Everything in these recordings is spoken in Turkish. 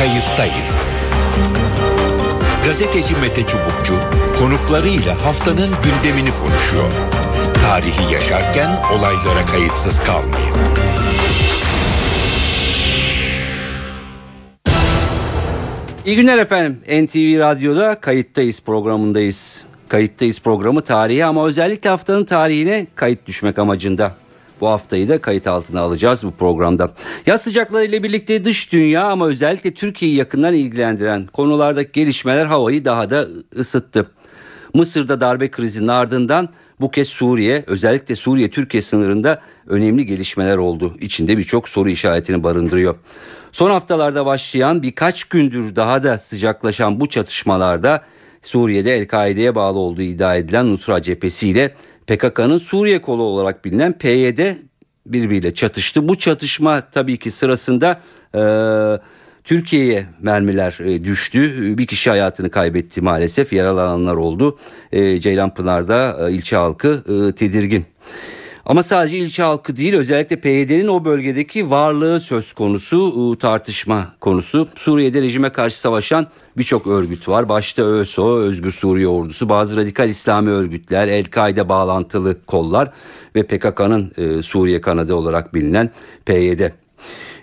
Kayıttayız. Gazeteci Mete Çubukçu konuklarıyla haftanın gündemini konuşuyor. Tarihi yaşarken olaylara kayıtsız kalmayın. İyi günler efendim. NTV Radyo'da kayıttayız programındayız. Kayıttayız programı tarihi ama özellikle haftanın tarihine kayıt düşmek amacında. Bu haftayı da kayıt altına alacağız bu programda. Yaz sıcakları ile birlikte dış dünya ama özellikle Türkiye'yi yakından ilgilendiren konulardaki gelişmeler havayı daha da ısıttı. Mısır'da darbe krizinin ardından bu kez Suriye özellikle Suriye-Türkiye sınırında önemli gelişmeler oldu. İçinde birçok soru işaretini barındırıyor. Son haftalarda başlayan birkaç gündür daha da sıcaklaşan bu çatışmalarda Suriye'de El-Kaide'ye bağlı olduğu iddia edilen Nusra cephesi ile PKK'nın Suriye kolu olarak bilinen PYD birbiriyle çatıştı. Bu çatışma tabii ki sırasında e, Türkiye'ye mermiler e, düştü. Bir kişi hayatını kaybetti maalesef. Yaralananlar oldu. E, Ceylanpınar'da e, ilçe halkı e, tedirgin. Ama sadece ilçe halkı değil özellikle PYD'nin o bölgedeki varlığı söz konusu tartışma konusu. Suriye'de rejime karşı savaşan birçok örgüt var. Başta ÖSO, Özgür Suriye Ordusu, bazı radikal İslami örgütler, El-Kaide bağlantılı kollar ve PKK'nın e, Suriye kanadı olarak bilinen PYD.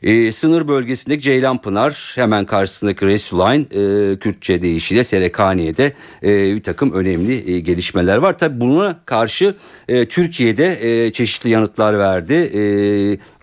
E, sınır bölgesindeki Ceylanpınar hemen karşısındaki Resulayn e, Kürtçe deyişiyle Serekaniye'de e, bir takım önemli e, gelişmeler var. Tabi buna karşı e, Türkiye'de e, çeşitli yanıtlar verdi. E,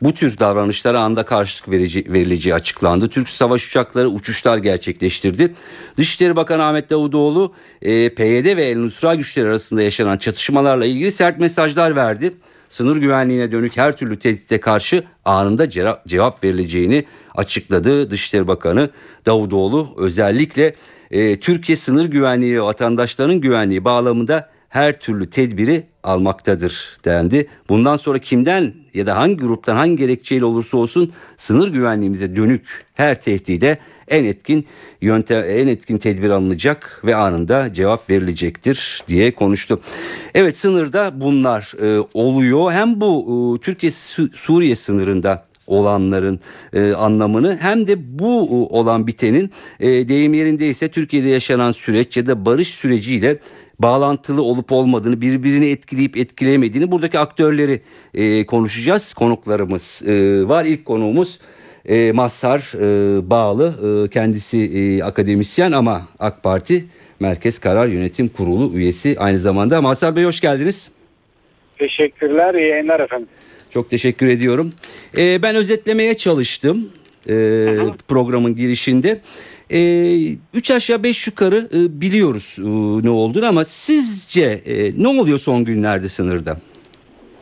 bu tür davranışlara anda karşılık verici, verileceği açıklandı. Türk savaş uçakları uçuşlar gerçekleştirdi. Dışişleri Bakanı Ahmet Davutoğlu e, PYD ve El Nusra güçleri arasında yaşanan çatışmalarla ilgili sert mesajlar verdi sınır güvenliğine dönük her türlü tehdite karşı anında cevap verileceğini açıkladı Dışişleri Bakanı Davutoğlu. Özellikle e, Türkiye sınır güvenliği ve vatandaşlarının güvenliği bağlamında her türlü tedbiri almaktadır dendi. Bundan sonra kimden ya da hangi gruptan hangi gerekçeyle olursa olsun sınır güvenliğimize dönük her tehdide en etkin yöntem en etkin tedbir alınacak ve anında cevap verilecektir diye konuştu. Evet sınırda bunlar e, oluyor. Hem bu e, Türkiye Suriye sınırında olanların e, anlamını hem de bu e, olan bitenin e, deyim yerindeyse Türkiye'de yaşanan süreç ya da barış süreciyle bağlantılı olup olmadığını, birbirini etkileyip etkilemediğini buradaki aktörleri e, konuşacağız. Konuklarımız e, var. İlk konuğumuz e, Mazhar e, Bağlı. E, kendisi e, akademisyen ama AK Parti Merkez Karar Yönetim Kurulu üyesi aynı zamanda. Mazhar Bey hoş geldiniz. Teşekkürler, iyi yayınlar efendim. Çok teşekkür ediyorum. E, ben özetlemeye çalıştım e, programın girişinde. E, üç aşağı beş yukarı e, biliyoruz e, ne olduğunu ama sizce e, ne oluyor son günlerde sınırda?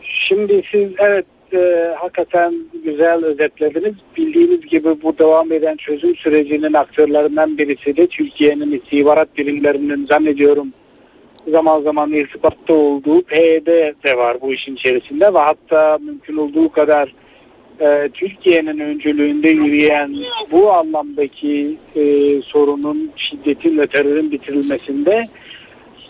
Şimdi siz evet e, hakikaten güzel özetlediniz. Bildiğiniz gibi bu devam eden çözüm sürecinin aktörlerinden birisi de Türkiye'nin istihbarat birimlerinin zannediyorum zaman zaman irtibatta olduğu PYD de var bu işin içerisinde ve hatta mümkün olduğu kadar e, Türkiye'nin öncülüğünde yürüyen bu anlamdaki e, sorunun şiddetin ve terörün bitirilmesinde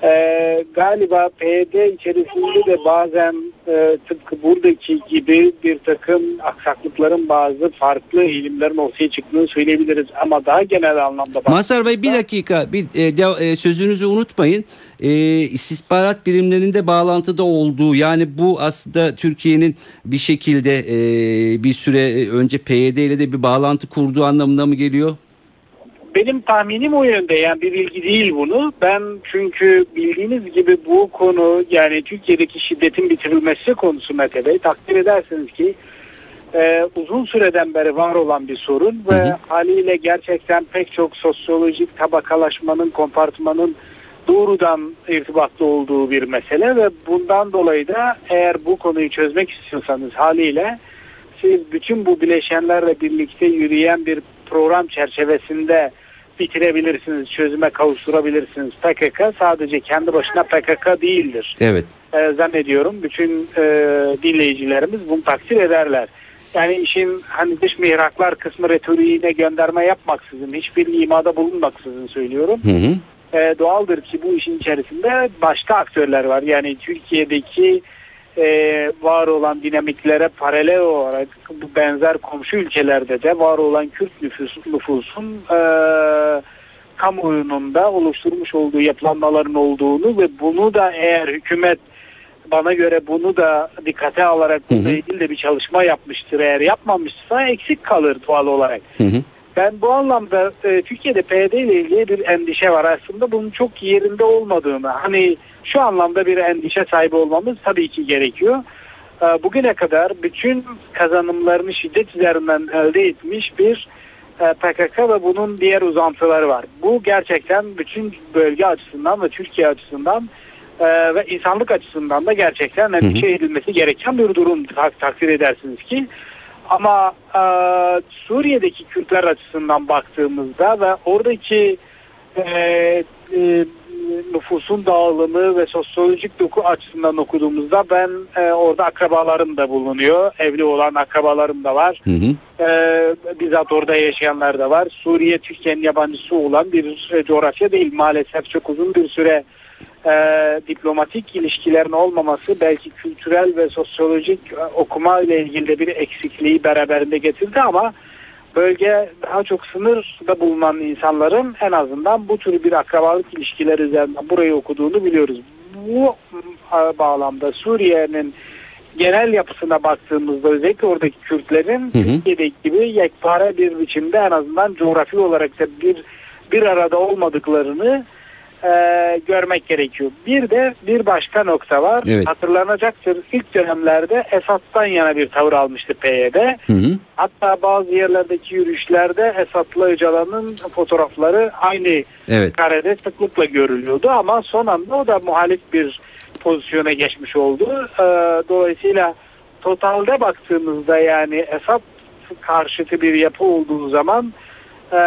e, galiba PYD içerisinde de bazen e, tıpkı buradaki gibi bir takım aksaklıkların bazı farklı eğilimlerin ortaya çıktığını söyleyebiliriz. Ama daha genel anlamda... Mazhar Bey bir dakika bir e, de, e, sözünüzü unutmayın. E, istihbarat birimlerinde bağlantıda olduğu yani bu aslında Türkiye'nin bir şekilde e, bir süre önce PYD ile de bir bağlantı kurduğu anlamına mı geliyor? Benim tahminim o yönde yani bir bilgi değil bunu. Ben çünkü bildiğiniz gibi bu konu yani Türkiye'deki şiddetin bitirilmesi konusu Mete Bey takdir edersiniz ki e, uzun süreden beri var olan bir sorun ve hı hı. haliyle gerçekten pek çok sosyolojik tabakalaşmanın, kompartmanın doğrudan irtibatlı olduğu bir mesele ve bundan dolayı da eğer bu konuyu çözmek istiyorsanız haliyle siz bütün bu bileşenlerle birlikte yürüyen bir program çerçevesinde bitirebilirsiniz, çözüme kavuşturabilirsiniz. PKK sadece kendi başına PKK değildir. Evet. Ee, zannediyorum bütün e, dinleyicilerimiz bunu takdir ederler. Yani işin hani dış mihraklar kısmı retoriğine gönderme yapmaksızın, hiçbir imada bulunmaksızın söylüyorum. Hı hı. E, doğaldır ki bu işin içerisinde başka aktörler var. Yani Türkiye'deki e, var olan dinamiklere paralel olarak bu benzer komşu ülkelerde de var olan Kürt nüfus, nüfusun e, kamuoyunun da oluşturmuş olduğu yapılanmaların olduğunu ve bunu da eğer hükümet bana göre bunu da dikkate alarak bununla ilgili de bir çalışma yapmıştır. Eğer yapmamışsa eksik kalır doğal olarak. Hı hı. Ben bu anlamda e, Türkiye'de PYD ile ilgili bir endişe var aslında bunun çok yerinde olmadığını hani şu anlamda bir endişe sahibi olmamız tabii ki gerekiyor. E, bugüne kadar bütün kazanımlarını şiddet üzerinden elde etmiş bir e, PKK ve bunun diğer uzantıları var. Bu gerçekten bütün bölge açısından ve Türkiye açısından e, ve insanlık açısından da gerçekten endişe edilmesi gereken bir durum tak, takdir edersiniz ki. Ama e, Suriye'deki Kürtler açısından baktığımızda ve oradaki e, e, nüfusun dağılımı ve sosyolojik doku açısından okuduğumuzda ben e, orada akrabalarım da bulunuyor. Evli olan akrabalarım da var. Hı hı. E, bizzat orada yaşayanlar da var. Suriye Türkiye'nin yabancısı olan bir coğrafya değil. Maalesef çok uzun bir süre e, diplomatik ilişkilerin olmaması belki kültürel ve sosyolojik e, okuma ile ilgili de bir eksikliği beraberinde getirdi ama bölge daha çok sınırda bulunan insanların en azından bu tür bir akrabalık ilişkileri üzerinden burayı okuduğunu biliyoruz. Bu bağlamda Suriye'nin genel yapısına baktığımızda özellikle oradaki Kürtlerin Hı hı. Türkiye'deki gibi yekpare bir biçimde en azından coğrafi olarak da bir bir arada olmadıklarını e, görmek gerekiyor. Bir de bir başka nokta var. Evet. Hatırlanacaktır ilk dönemlerde Esad'dan yana bir tavır almıştı PYD. Hı hı. Hatta bazı yerlerdeki yürüyüşlerde Esad'la Öcalan'ın fotoğrafları aynı Evet. karede sıklıkla görülüyordu ama son anda o da muhalif bir pozisyona geçmiş oldu. Ee, dolayısıyla totalde baktığımızda yani Esad karşıtı bir yapı olduğu zaman e,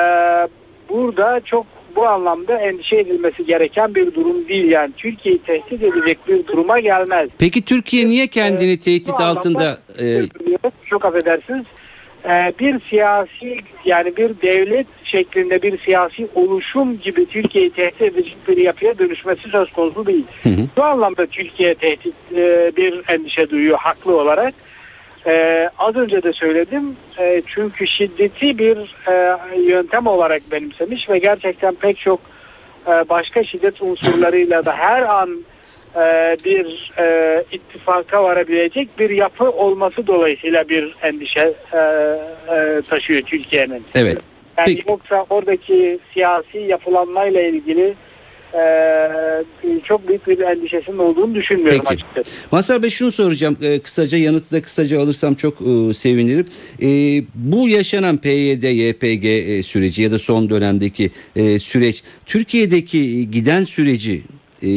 burada çok bu anlamda endişe edilmesi gereken bir durum değil. Yani Türkiye'yi tehdit edecek bir duruma gelmez. Peki Türkiye niye kendini Ee, tehdit altında e, çok affedersiniz Ee, bir siyasi yani bir devlet şeklinde bir siyasi oluşum gibi Türkiye'yi tehdit edecek bir yapıya dönüşmesi söz konusu değil. Hı hı. Bu anlamda Türkiye tehdit e, bir endişe duyuyor haklı olarak. Ee, az önce de söyledim Ee, çünkü şiddeti bir e, yöntem olarak benimsemiş ve gerçekten pek çok e, başka şiddet unsurlarıyla da her an e, bir e, ittifaka varabilecek bir yapı olması dolayısıyla bir endişe e, e, taşıyor Türkiye'nin. Evet. Yani Peki. yoksa oradaki siyasi yapılanmayla ilgili e, çok büyük bir endişesinin olduğunu düşünmüyorum Peki. açıkçası. Mazhar Bey şunu soracağım e, kısaca yanıtı da kısaca alırsam çok e, sevinirim. E, bu yaşanan PYD, YPG e, süreci ya da son dönemdeki e, süreç Türkiye'deki giden süreci e,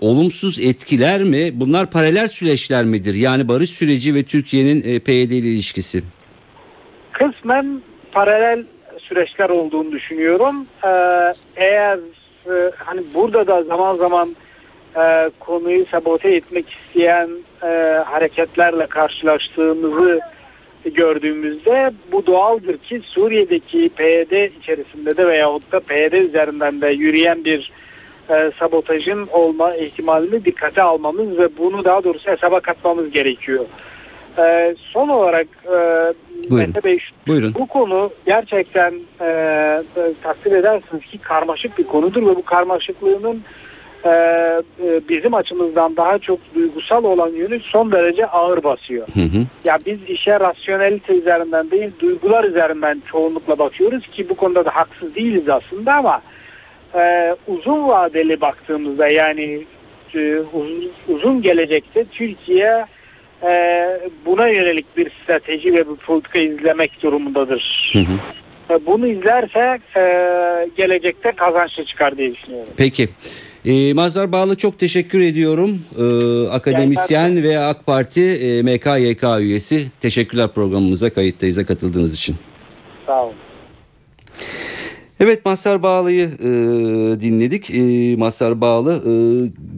olumsuz etkiler mi? Bunlar paralel süreçler midir? Yani barış süreci ve Türkiye'nin e, PYD ile ilişkisi. kısmen paralel süreçler olduğunu düşünüyorum. Ee, eğer e, hani burada da zaman zaman e, konuyu sabote etmek isteyen e, hareketlerle karşılaştığımızı gördüğümüzde bu doğaldır ki Suriye'deki PYD içerisinde de veyahut da PYD üzerinden de yürüyen bir e, sabotajın olma ihtimalini dikkate almamız ve bunu daha doğrusu hesaba katmamız gerekiyor. E, son olarak e, Buyurun. Mete Bey, Buyurun. bu konu gerçekten e, e, takdir edersiniz ki karmaşık bir konudur ve bu karmaşıklığının e, e, bizim açımızdan daha çok duygusal olan yönü son derece ağır basıyor. Hı hı. Ya biz işe rasyonelite üzerinden değil duygular üzerinden çoğunlukla bakıyoruz ki bu konuda da haksız değiliz aslında ama e, uzun vadeli baktığımızda yani e, uzun, uzun gelecekte Türkiye buna yönelik bir strateji ve bir politika izlemek durumundadır. Hı hı. E, bunu izlerse e, gelecekte kazançlı çıkar diye düşünüyorum. Peki. E, Mazhar Bağlı çok teşekkür ediyorum. E, akademisyen ve AK Parti e, MKYK üyesi. Teşekkürler programımıza kayıttayız'a katıldığınız için. Sağ olun. Evet Mazhar Bağlı'yı e, dinledik. E, Mazhar Bağlı e,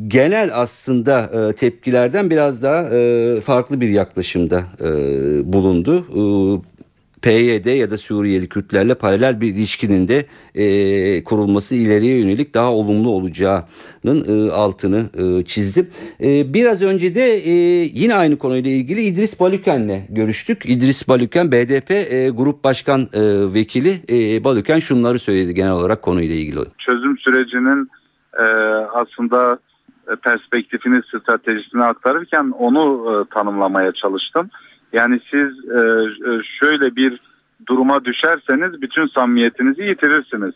genel aslında e, tepkilerden biraz daha e, farklı bir yaklaşımda e, bulundu. E, PYD ya da Suriyeli Kürtlerle paralel bir ilişkinin de e, kurulması ileriye yönelik daha olumlu olacağının e, altını e, çizdim. E, biraz önce de e, yine aynı konuyla ilgili İdris Balüken'le görüştük. İdris Balüken BDP e, Grup Başkan e, Vekili e, Balüken şunları söyledi genel olarak konuyla ilgili. Çözüm sürecinin e, aslında perspektifini, stratejisini aktarırken onu e, tanımlamaya çalıştım. Yani siz e, e, şöyle bir duruma düşerseniz bütün samimiyetinizi yitirirsiniz.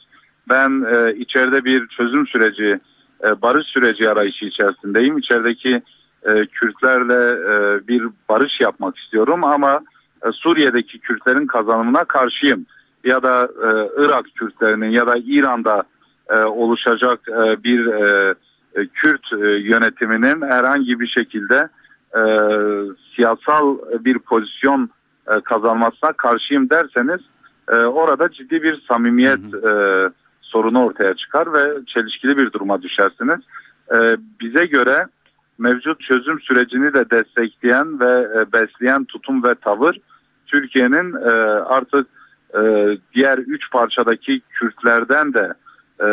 Ben e, içeride bir çözüm süreci, e, barış süreci arayışı içerisindeyim. İçerideki e, Kürtlerle e, bir barış yapmak istiyorum ama e, Suriye'deki Kürtlerin kazanımına karşıyım. Ya da e, Irak Kürtlerinin ya da İran'da e, oluşacak e, bir e, e Kürt e, yönetiminin herhangi bir şekilde e, siyasal bir pozisyon e, kazanmasına karşıyım derseniz e, orada ciddi bir samimiyet e, sorunu ortaya çıkar ve çelişkili bir duruma düşersiniz. E, bize göre mevcut çözüm sürecini de destekleyen ve e, besleyen tutum ve tavır Türkiye'nin e, artık e, diğer üç parçadaki Kürtlerden de e,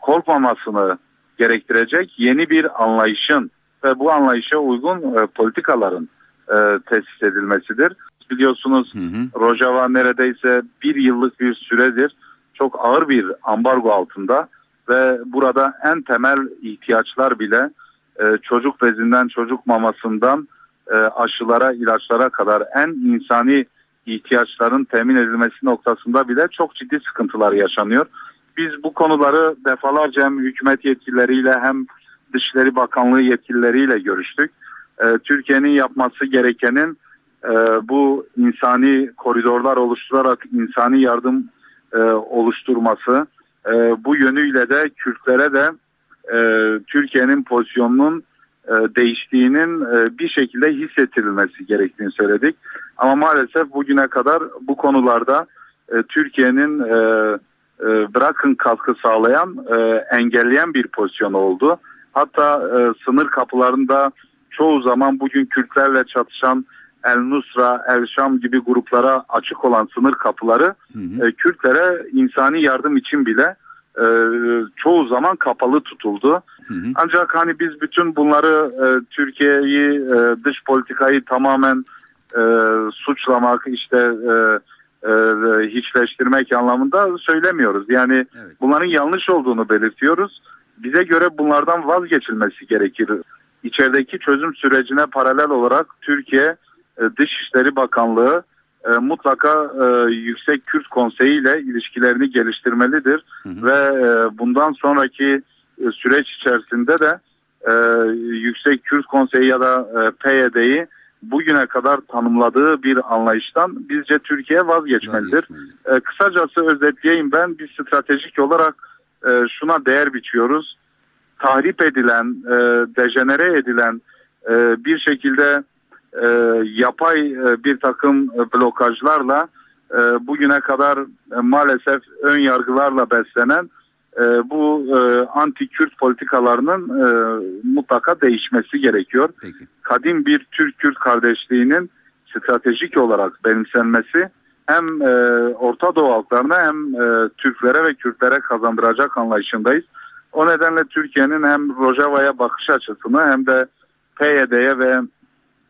korkmamasını gerektirecek yeni bir anlayışın ve bu anlayışa uygun e, politikaların e, tesis edilmesidir. Biliyorsunuz hı hı. Rojava neredeyse bir yıllık bir süredir çok ağır bir ambargo altında ve burada en temel ihtiyaçlar bile e, çocuk bezinden çocuk mamasından e, aşılara ilaçlara kadar en insani ihtiyaçların temin edilmesi noktasında bile çok ciddi sıkıntılar yaşanıyor. Biz bu konuları defalarca hem hükümet yetkilileriyle hem Dışişleri Bakanlığı yetkilileriyle görüştük. E, Türkiye'nin yapması gerekenin e, bu insani koridorlar oluşturarak insani yardım e, oluşturması. E, bu yönüyle de Kürtlere de e, Türkiye'nin pozisyonunun e, değiştiğinin e, bir şekilde hissettirilmesi gerektiğini söyledik. Ama maalesef bugüne kadar bu konularda e, Türkiye'nin e, e, bırakın katkı sağlayan, e, engelleyen bir pozisyon oldu. Hatta e, sınır kapılarında çoğu zaman bugün Kürtlerle çatışan El Nusra, El Şam gibi gruplara açık olan sınır kapıları hı hı. E, Kürtlere insani yardım için bile e, çoğu zaman kapalı tutuldu. Hı hı. Ancak hani biz bütün bunları e, Türkiye'yi e, dış politikayı tamamen e, suçlamak işte e, e, hiçleştirmek anlamında söylemiyoruz. Yani evet. bunların yanlış olduğunu belirtiyoruz. Bize göre bunlardan vazgeçilmesi gerekir. İçerideki çözüm sürecine paralel olarak Türkiye e, Dışişleri Bakanlığı e, mutlaka e, Yüksek Kürt Konseyi ile ilişkilerini geliştirmelidir hı hı. ve bundan sonraki süreç içerisinde de Yüksek Kürt Konseyi ya da PYD'yi bugüne kadar tanımladığı bir anlayıştan bizce Türkiye vazgeçmelidir. E, kısacası özetleyeyim ben bir stratejik olarak e, şuna değer biçiyoruz. Tahrip edilen, e, dejenere edilen e, bir şekilde e, yapay e, bir takım blokajlarla e, bugüne kadar e, maalesef ön yargılarla beslenen e, bu e, anti-Kürt politikalarının e, mutlaka değişmesi gerekiyor. Peki. Kadim bir Türk-Kürt kardeşliğinin stratejik olarak benimsenmesi hem e, Orta Doğu halklarına hem e, Türklere ve Kürtlere kazandıracak anlayışındayız. O nedenle Türkiye'nin hem Rojava'ya bakış açısını hem de PYD'ye ve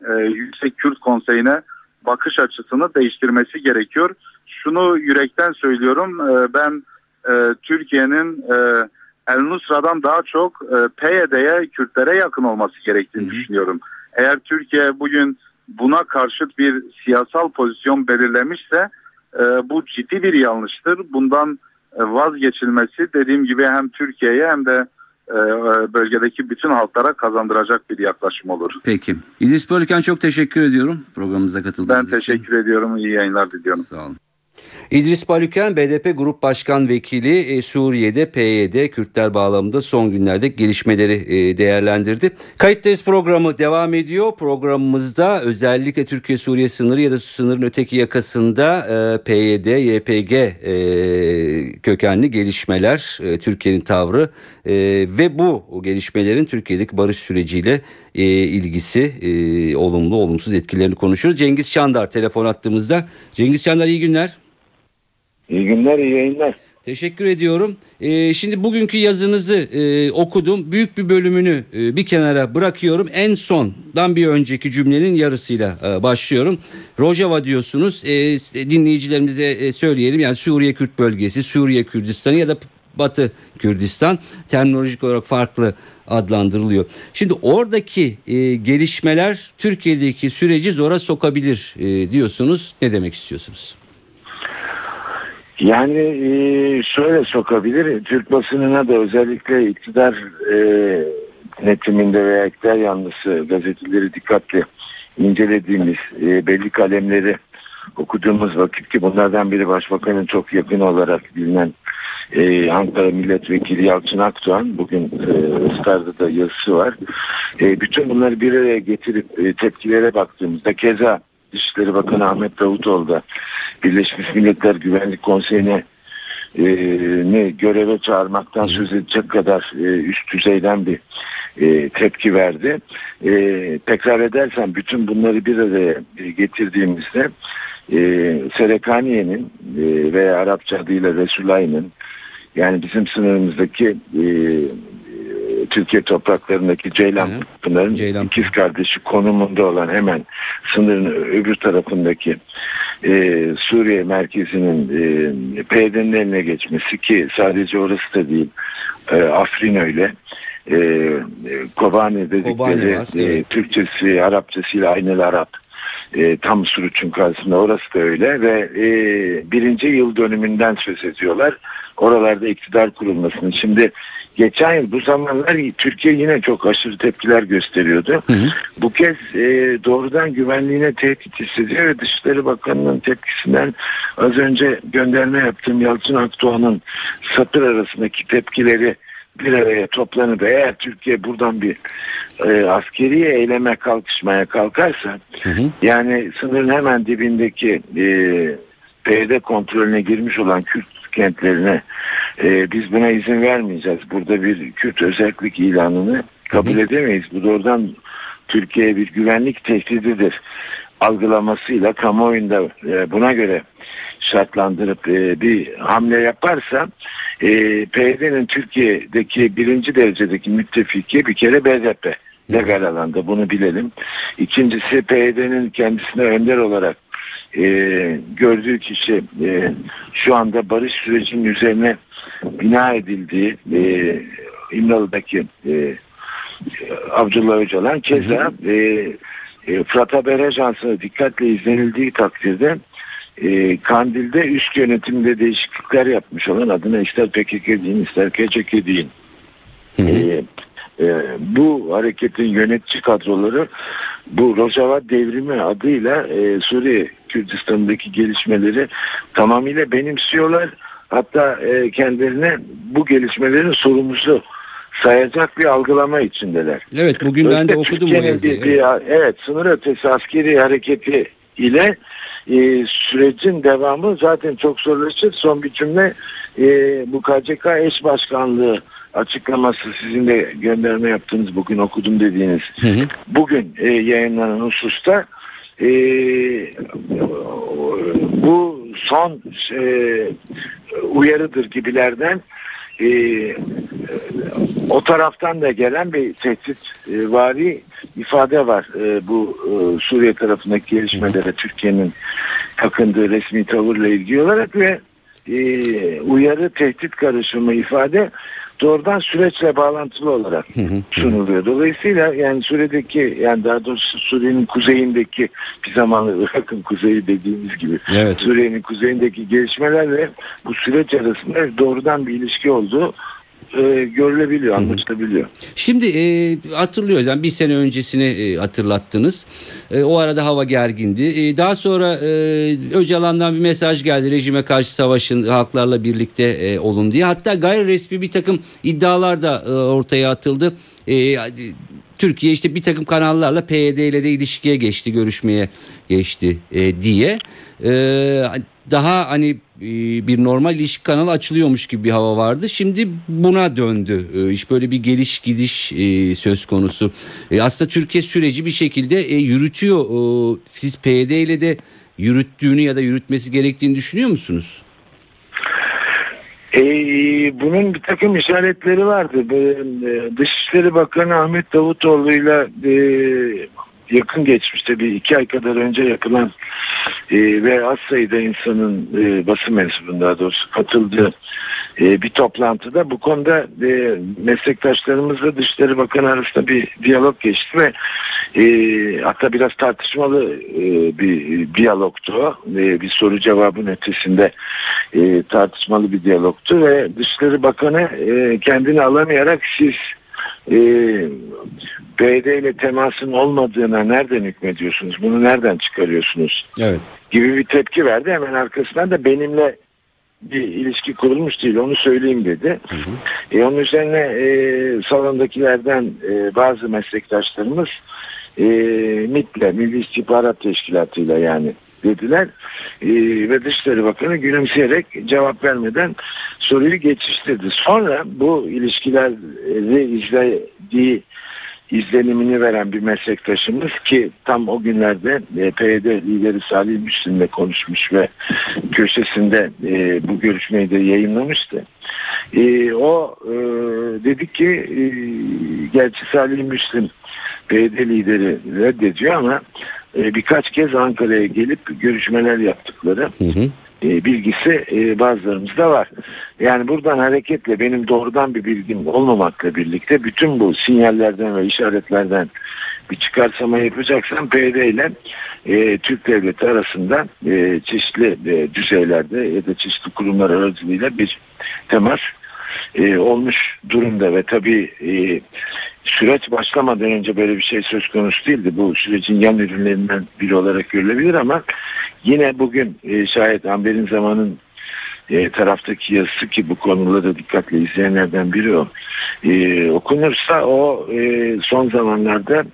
e, Yüksek Kürt Konseyi'ne bakış açısını değiştirmesi gerekiyor. Şunu yürekten söylüyorum. E, ben e, Türkiye'nin e, El Nusra'dan daha çok e, PYD'ye, Kürtlere yakın olması gerektiğini Hı-hı. düşünüyorum. Eğer Türkiye bugün buna karşıt bir siyasal pozisyon belirlemişse e, bu ciddi bir yanlıştır. Bundan e, vazgeçilmesi dediğim gibi hem Türkiye'ye hem de e, e, bölgedeki bütün halklara kazandıracak bir yaklaşım olur. Peki. İdris Bölüken çok teşekkür ediyorum programımıza katıldığınız için. Ben teşekkür için. ediyorum. İyi yayınlar diliyorum. Sağ olun. İdris Balüken BDP Grup Başkan Vekili e, Suriye'de PYD Kürtler bağlamında son günlerde gelişmeleri e, değerlendirdi. Kayıttayız programı devam ediyor. Programımızda özellikle Türkiye-Suriye sınırı ya da sınırın öteki yakasında e, PYD, YPG kökenli gelişmeler, Türkiye'nin tavrı ve bu gelişmelerin Türkiye'deki barış süreciyle e, ilgisi, e, olumlu olumsuz etkilerini konuşuyoruz. Cengiz Çandar telefon attığımızda. Cengiz Çandar iyi günler. İyi günler, iyi yayınlar. Teşekkür ediyorum. Ee, şimdi bugünkü yazınızı e, okudum. Büyük bir bölümünü e, bir kenara bırakıyorum. En sondan bir önceki cümlenin yarısıyla e, başlıyorum. Rojava diyorsunuz. E, dinleyicilerimize e, söyleyelim. Yani Suriye Kürt bölgesi, Suriye Kürdistanı ya da Batı Kürdistan terminolojik olarak farklı adlandırılıyor. Şimdi oradaki e, gelişmeler Türkiye'deki süreci zora sokabilir e, diyorsunuz. Ne demek istiyorsunuz? Yani e, şöyle sokabilir. Türk basınına da özellikle iktidar e, denetiminde veya iktidar yanlısı gazeteleri dikkatli incelediğimiz e, belli kalemleri okuduğumuz vakit ki bunlardan biri başbakanın çok yakın olarak bilinen e, Ankara Milletvekili Yalçın Akdoğan bugün e, da yazısı var. E, bütün bunları bir araya getirip e, tepkilere baktığımızda keza Dışişleri Bakanı Ahmet Davutoğlu da Birleşmiş Milletler Güvenlik Konseyi'ne e, ne göreve çağırmaktan söz edecek kadar e, üst düzeyden bir e, tepki verdi. E, tekrar edersem bütün bunları bir araya getirdiğimizde e, Serekaniye'nin e, veya Arapça adıyla Resulayn'ın yani bizim sınırımızdaki e, Türkiye topraklarındaki Ceylan Pınar'ın Ceylan. ikiz kardeşi konumunda olan hemen sınırın öbür tarafındaki e, Suriye merkezinin e, PYD'nin eline geçmesi ki sadece orası da değil e, Afrin öyle e, Kobani dedikleri Kobani var, e, evet. Türkçesi Arapçasıyla aynı Arap e, tam Suruç'un karşısında orası da öyle ve e, birinci yıl dönümünden söz ediyorlar. Oralarda iktidar kurulmasını. Şimdi geçen yıl bu zamanlar Türkiye yine çok aşırı tepkiler gösteriyordu. Hı hı. Bu kez e, doğrudan güvenliğine tehdit hissediyor ve Dışişleri Bakanı'nın tepkisinden az önce gönderme yaptığım Yalçın Akdoğan'ın satır arasındaki tepkileri bir araya toplanıp eğer Türkiye buradan bir e, askeri eyleme kalkışmaya kalkarsa hı hı. yani sınırın hemen dibindeki e, PYD kontrolüne girmiş olan Kürt kentlerine e, biz buna izin vermeyeceğiz. Burada bir Kürt özellik ilanını kabul hı hı. edemeyiz. Bu doğrudan Türkiye'ye bir güvenlik tehdididir algılamasıyla kamuoyunda e, buna göre şartlandırıp e, bir hamle yaparsa e, PYD'nin Türkiye'deki birinci derecedeki müttefiki bir kere BDP legal alanda bunu bilelim. İkincisi PYD'nin kendisine önder olarak e, gördüğü kişi e, şu anda barış sürecinin üzerine bina edildiği e, İmralı'daki e, Abdullah Öcalan keza e, e, Fırat Haber Ajansı'na dikkatle izlenildiği takdirde e, Kandil'de üst yönetimde değişiklikler yapmış olan adına ister PKK deyin ister KCK deyin. E, e, bu hareketin yönetici kadroları bu Rojava devrimi adıyla e, Suriye Kürdistan'daki gelişmeleri tamamıyla benimsiyorlar. Hatta e, kendilerine bu gelişmelerin sorumlusu sayacak bir algılama içindeler. Evet bugün ben de okudum bu yazıyı. Bir, evet. evet sınır ötesi askeri hareketi ile e, sürecin devamı zaten çok zorlaşır. Son bir cümle e, bu KCK eş başkanlığı açıklaması sizin de gönderme yaptığınız bugün okudum dediğiniz hı hı. bugün e, yayınlanan hususta e, bu son e, uyarıdır gibilerden e, o taraftan da gelen bir tehdit e, vari ifade var e, bu e, Suriye tarafındaki gelişmelere Türkiye'nin takındığı resmi tavırla ilgili olarak ve e, uyarı tehdit karışımı ifade doğrudan süreçle bağlantılı olarak sunuluyor. Dolayısıyla yani Suriye'deki yani daha doğrusu Suriye'nin kuzeyindeki bir zamanlı Irak'ın kuzeyi dediğimiz gibi evet. Suriye'nin kuzeyindeki gelişmelerle bu süreç arasında doğrudan bir ilişki olduğu e, görülebiliyor, anlaşılabiliyor. Şimdi e, hatırlıyoruz yani bir sene öncesini e, hatırlattınız. E, o arada hava gergindi. E, daha sonra e, Öcalan'dan bir mesaj geldi rejime karşı savaşın halklarla birlikte e, olun diye. Hatta gayri resmi bir takım iddialar da e, ortaya atıldı. E, Türkiye işte bir takım kanallarla PYD ile de ilişkiye geçti, görüşmeye geçti e, diye. E, daha hani bir normal ilişki kanalı açılıyormuş gibi bir hava vardı. Şimdi buna döndü. E, iş böyle bir geliş gidiş e, söz konusu. E, aslında Türkiye süreci bir şekilde yürütüyor. Siz PYD ile de yürüttüğünü ya da yürütmesi gerektiğini düşünüyor musunuz? E, bunun bir takım işaretleri vardı. Dışişleri Bakanı Ahmet Davutoğlu ile yakın geçmişte bir iki ay kadar önce yapılan e, ve az sayıda insanın e, basın mensubunun doğrusu katıldığı e, bir toplantıda bu konuda e, meslektaşlarımızla Dışişleri Bakanı arasında bir diyalog geçti ve e, hatta biraz tartışmalı e, bir diyalogtu. E, bir soru cevabın ötesinde e, tartışmalı bir diyalogtu ve Dışişleri Bakanı e, kendini alamayarak siz e, BD ile temasın olmadığına nereden hükmediyorsunuz? Bunu nereden çıkarıyorsunuz? Evet. Gibi bir tepki verdi. Hemen arkasından da benimle bir ilişki kurulmuş değil onu söyleyeyim dedi. Hı hı. E, onun üzerine e, salondakilerden e, bazı meslektaşlarımız e, MİT'le, Milli İstihbarat Teşkilatı'yla yani dediler. E, ve Dışişleri Bakanı gülümseyerek cevap vermeden soruyu geçiştirdi. Sonra bu ilişkileri izlediği izlenimini veren bir meslektaşımız ki tam o günlerde e, PYD lideri Salih Müslim'le konuşmuş ve köşesinde e, bu görüşmeyi de yayınlamıştı. E, o e, dedi ki gerçi Salih Müslim PYD lideri reddediyor ama birkaç kez Ankara'ya gelip görüşmeler yaptıkları hı hı. E, bilgisi e, bazılarımızda var. Yani buradan hareketle benim doğrudan bir bilgim olmamakla birlikte bütün bu sinyallerden ve işaretlerden bir çıkarsama yapacaksam PYD ile e, Türk Devleti arasında e, çeşitli e, düzeylerde ya da çeşitli kurumlar aracılığıyla bir temas e, olmuş durumda ve tabii e, süreç başlamadan önce böyle bir şey söz konusu değildi. Bu sürecin yan ürünlerinden biri olarak görülebilir ama yine bugün e, şayet Amber'in zamanın e, taraftaki yazısı ki bu konuları dikkatle izleyenlerden biri o. E, okunursa o e, son zamanlarda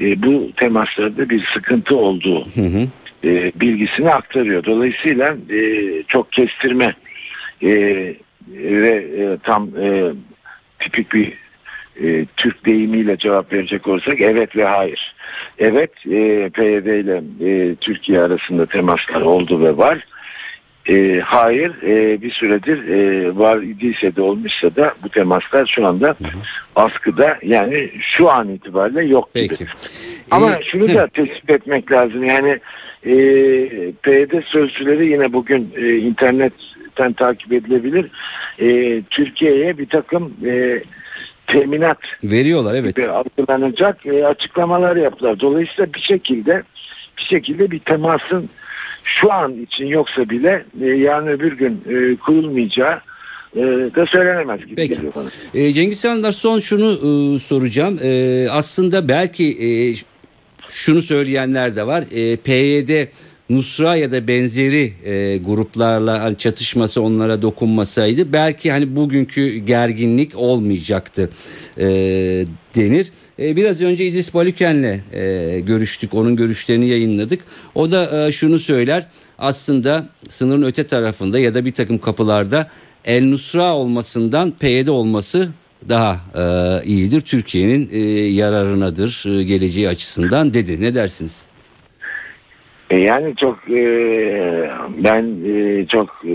e, bu temaslarda bir sıkıntı olduğu hı hı. E, bilgisini aktarıyor. Dolayısıyla e, çok kestirme e, ve e, tam e, tipik bir e, Türk deyimiyle cevap verecek olursak evet ve hayır. Evet e, PYD ile e, Türkiye arasında temaslar oldu ve var. E, hayır e, bir süredir e, var idiyse de olmuşsa da bu temaslar şu anda hı hı. askıda yani şu an itibariyle yok gibi. Peki. Ama ee, şunu da tespit etmek lazım yani e, PYD sözcüleri yine bugün e, internetten takip edilebilir. E, Türkiye'ye bir takım e, teminat veriyorlar evet. Gibi algılanacak e, açıklamalar yaptılar. Dolayısıyla bir şekilde bir şekilde bir temasın şu an için yoksa bile e, yarın öbür gün e, kurulmayacağı e, da söylenemez gibi Peki. geliyor bana. E, Cengiz Sandar son şunu e, soracağım. E, aslında belki e, şunu söyleyenler de var. E, PYD Nusra ya da benzeri e, gruplarla hani çatışması onlara dokunmasaydı belki hani bugünkü gerginlik olmayacaktı e, denir. E, biraz önce İdris Balüken'le e, görüştük. Onun görüşlerini yayınladık. O da e, şunu söyler. Aslında sınırın öte tarafında ya da bir takım kapılarda El Nusra olmasından PYD olması daha e, iyidir. Türkiye'nin e, yararınadır e, geleceği açısından dedi. Ne dersiniz? E yani çok e, ben e, çok e,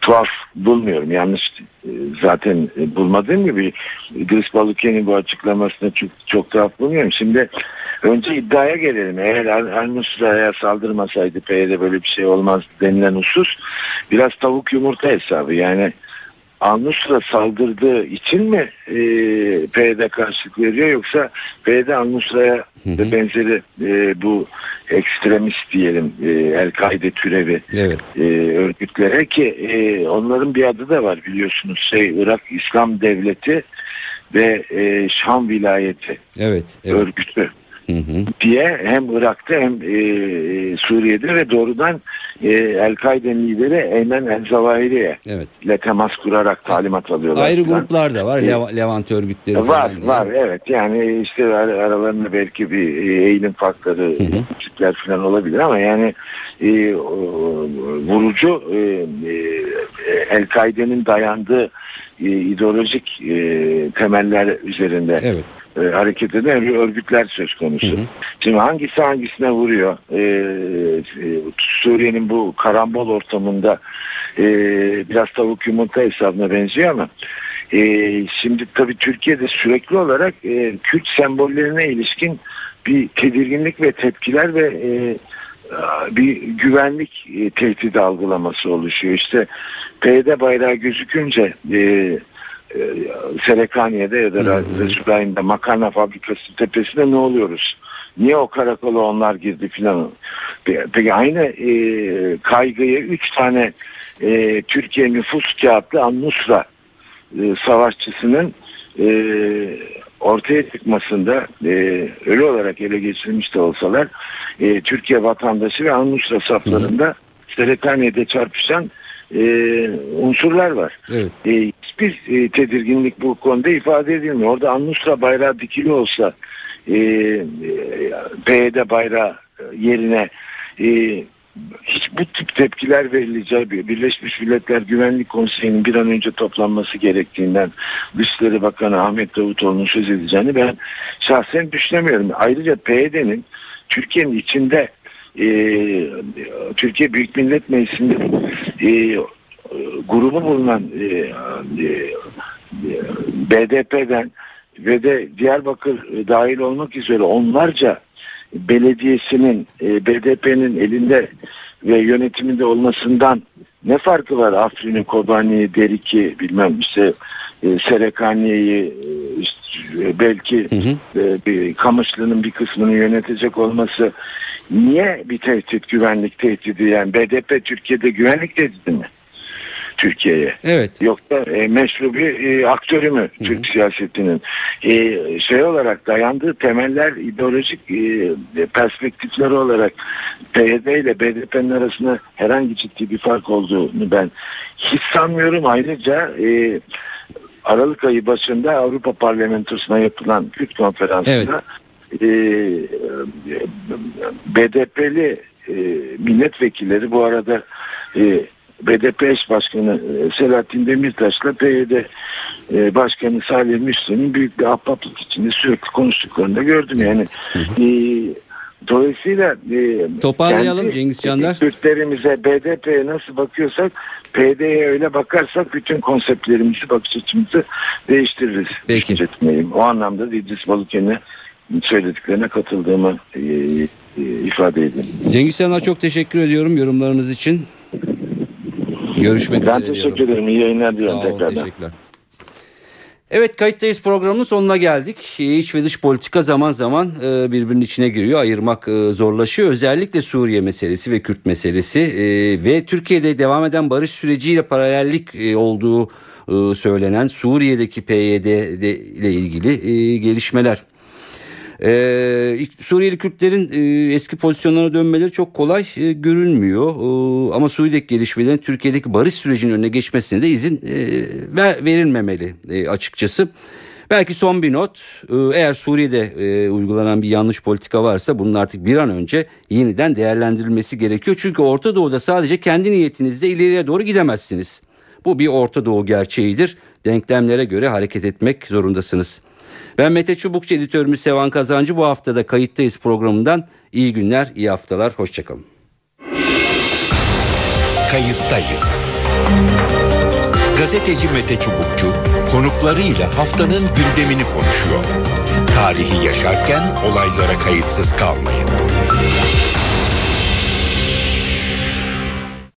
tuhaf bulmuyorum. Yanlış e, zaten bulmadığım gibi İdris Balıkyen'in bu açıklamasını çok, çok tuhaf bulmuyorum. Şimdi önce iddiaya gelelim. Eğer Al-Nusra'ya saldırmasaydı PYD böyle bir şey olmaz denilen husus biraz tavuk yumurta hesabı. Yani Al-Nusra saldırdığı için mi e, PYD karşılık veriyor yoksa PYD Al-Nusra'ya ve benzeri e, bu ekstremist diyelim e, El-Kaide türevi evet. e, örgütlere ki e, onların bir adı da var biliyorsunuz şey Irak İslam Devleti ve e, Şam vilayeti evet, evet. örgütü. Diye hem Irak'ta hem e, Suriye'de ve doğrudan e, El-Kaide lideri Eymen El-Zawahiri'ye Evet. ile temas kurarak talimat alıyorlar. Ayrı falan. gruplar da var. Leva- Levant örgütleri Var falan. diye. var evet yani işte ar- aralarında belki bir e, eğilim farkları küçükler falan olabilir ama yani e, o- vurucu e, e, El-Kaide'nin dayandığı e, ideolojik e, temeller üzerinde Evet. E, hareket eden örgütler söz konusu. Şimdi hangisi hangisine vuruyor? E, e, Suriye'nin bu karambol ortamında e, biraz tavuk yumurta hesabına benziyor ama e, şimdi tabii Türkiye'de sürekli olarak e, Kürt sembollerine ilişkin bir tedirginlik ve tepkiler ve e, bir güvenlik e, tehdidi algılaması oluşuyor. İşte PYD bayrağı gözükünce e, e, Serekaniye'de ya da Resulayn'da makarna fabrikası tepesinde ne oluyoruz? Niye o karakola onlar girdi filan? Pe- Peki aynı e, kaygıyı üç tane e, Türkiye nüfus kağıtlı An-Nusra e, savaşçısının e, ortaya çıkmasında e, ölü olarak ele geçirilmiş de olsalar e, Türkiye vatandaşı ve An-Nusra saflarında Serekaniye'de çarpışan e, unsurlar var. Evet. E, hiçbir e, tedirginlik bu konuda ifade edilmiyor. Orada An-Nusra bayrağı dikili olsa e, e, PYD bayrağı yerine e, hiç bu tip tepkiler verileceği bir Birleşmiş Milletler Güvenlik Konseyi'nin bir an önce toplanması gerektiğinden Dışişleri Bakanı Ahmet Davutoğlu'nun söz edeceğini ben şahsen düşünemiyorum. Ayrıca PYD'nin Türkiye'nin içinde Türkiye Büyük Millet Meclisi'nde e, grubu bulunan e, e, BDP'den ve de Diyarbakır dahil olmak üzere onlarca belediyesinin BDP'nin elinde ve yönetiminde olmasından ne farkı var? Afrin'i, Kobani'yi, Derik'i bilmem işte Serekaniye'yi belki e, bir Kamışlı'nın bir kısmını yönetecek olması niye bir tehdit güvenlik tehdidi yani BDP Türkiye'de güvenlik tehdidi mi? Türkiye'ye. Evet. Yoksa e, meşru bir e, aktörü mü Türk siyasetinin? E, şey olarak dayandığı temeller ideolojik e, perspektifleri olarak PYD ile BDP'nin arasında herhangi ciddi bir fark olduğunu ben hiç sanmıyorum. Ayrıca e, Aralık ayı başında Avrupa Parlamentosu'na yapılan Kürt konferansında e, BDP'li e, milletvekilleri bu arada e, BDP eş başkanı e, Selahattin Demirtaş'la PYD e, başkanı Salih Müslim'in büyük bir ahbaplık içinde sürekli konuştuklarını da gördüm yani. E, dolayısıyla e, Toparlayalım kendi Cengiz Çandar. Kürtlerimize BDP'ye nasıl bakıyorsak PD'ye öyle bakarsak bütün konseptlerimizi bakış açımızı değiştiririz. Peki. O anlamda da İdris Balıken'e söylediklerine katıldığımı e, e, ifade edeyim. Cengiz Çandar çok teşekkür ediyorum yorumlarınız için. Görüşmek Ben üzere teşekkür diyorum. ederim. İyi yayınlar diliyorum tekrardan. teşekkürler. Evet kayıttayız programının sonuna geldik. İç ve dış politika zaman zaman e, birbirinin içine giriyor. Ayırmak e, zorlaşıyor. Özellikle Suriye meselesi ve Kürt meselesi e, ve Türkiye'de devam eden barış süreciyle paralellik olduğu söylenen Suriye'deki PYD ile ilgili gelişmeler. Ee, Suriyeli Kürtlerin e, eski pozisyonlarına dönmeleri çok kolay e, görünmüyor. Ee, ama Suriye'deki gelişmelerin Türkiye'deki barış sürecinin önüne geçmesine de izin e, ver, verilmemeli e, açıkçası. Belki son bir not. Ee, eğer Suriye'de e, uygulanan bir yanlış politika varsa bunun artık bir an önce yeniden değerlendirilmesi gerekiyor. Çünkü Orta Doğu'da sadece kendi niyetinizle ileriye doğru gidemezsiniz. Bu bir Orta Doğu gerçeğidir. Denklemlere göre hareket etmek zorundasınız. Ben Mete Çubukçu editörümüz Sevan Kazancı bu haftada kayıttayız programından. İyi günler, iyi haftalar, hoşçakalın. Kayıttayız. Gazeteci Mete Çubukçu konuklarıyla haftanın gündemini konuşuyor. Tarihi yaşarken olaylara kayıtsız kalmayın.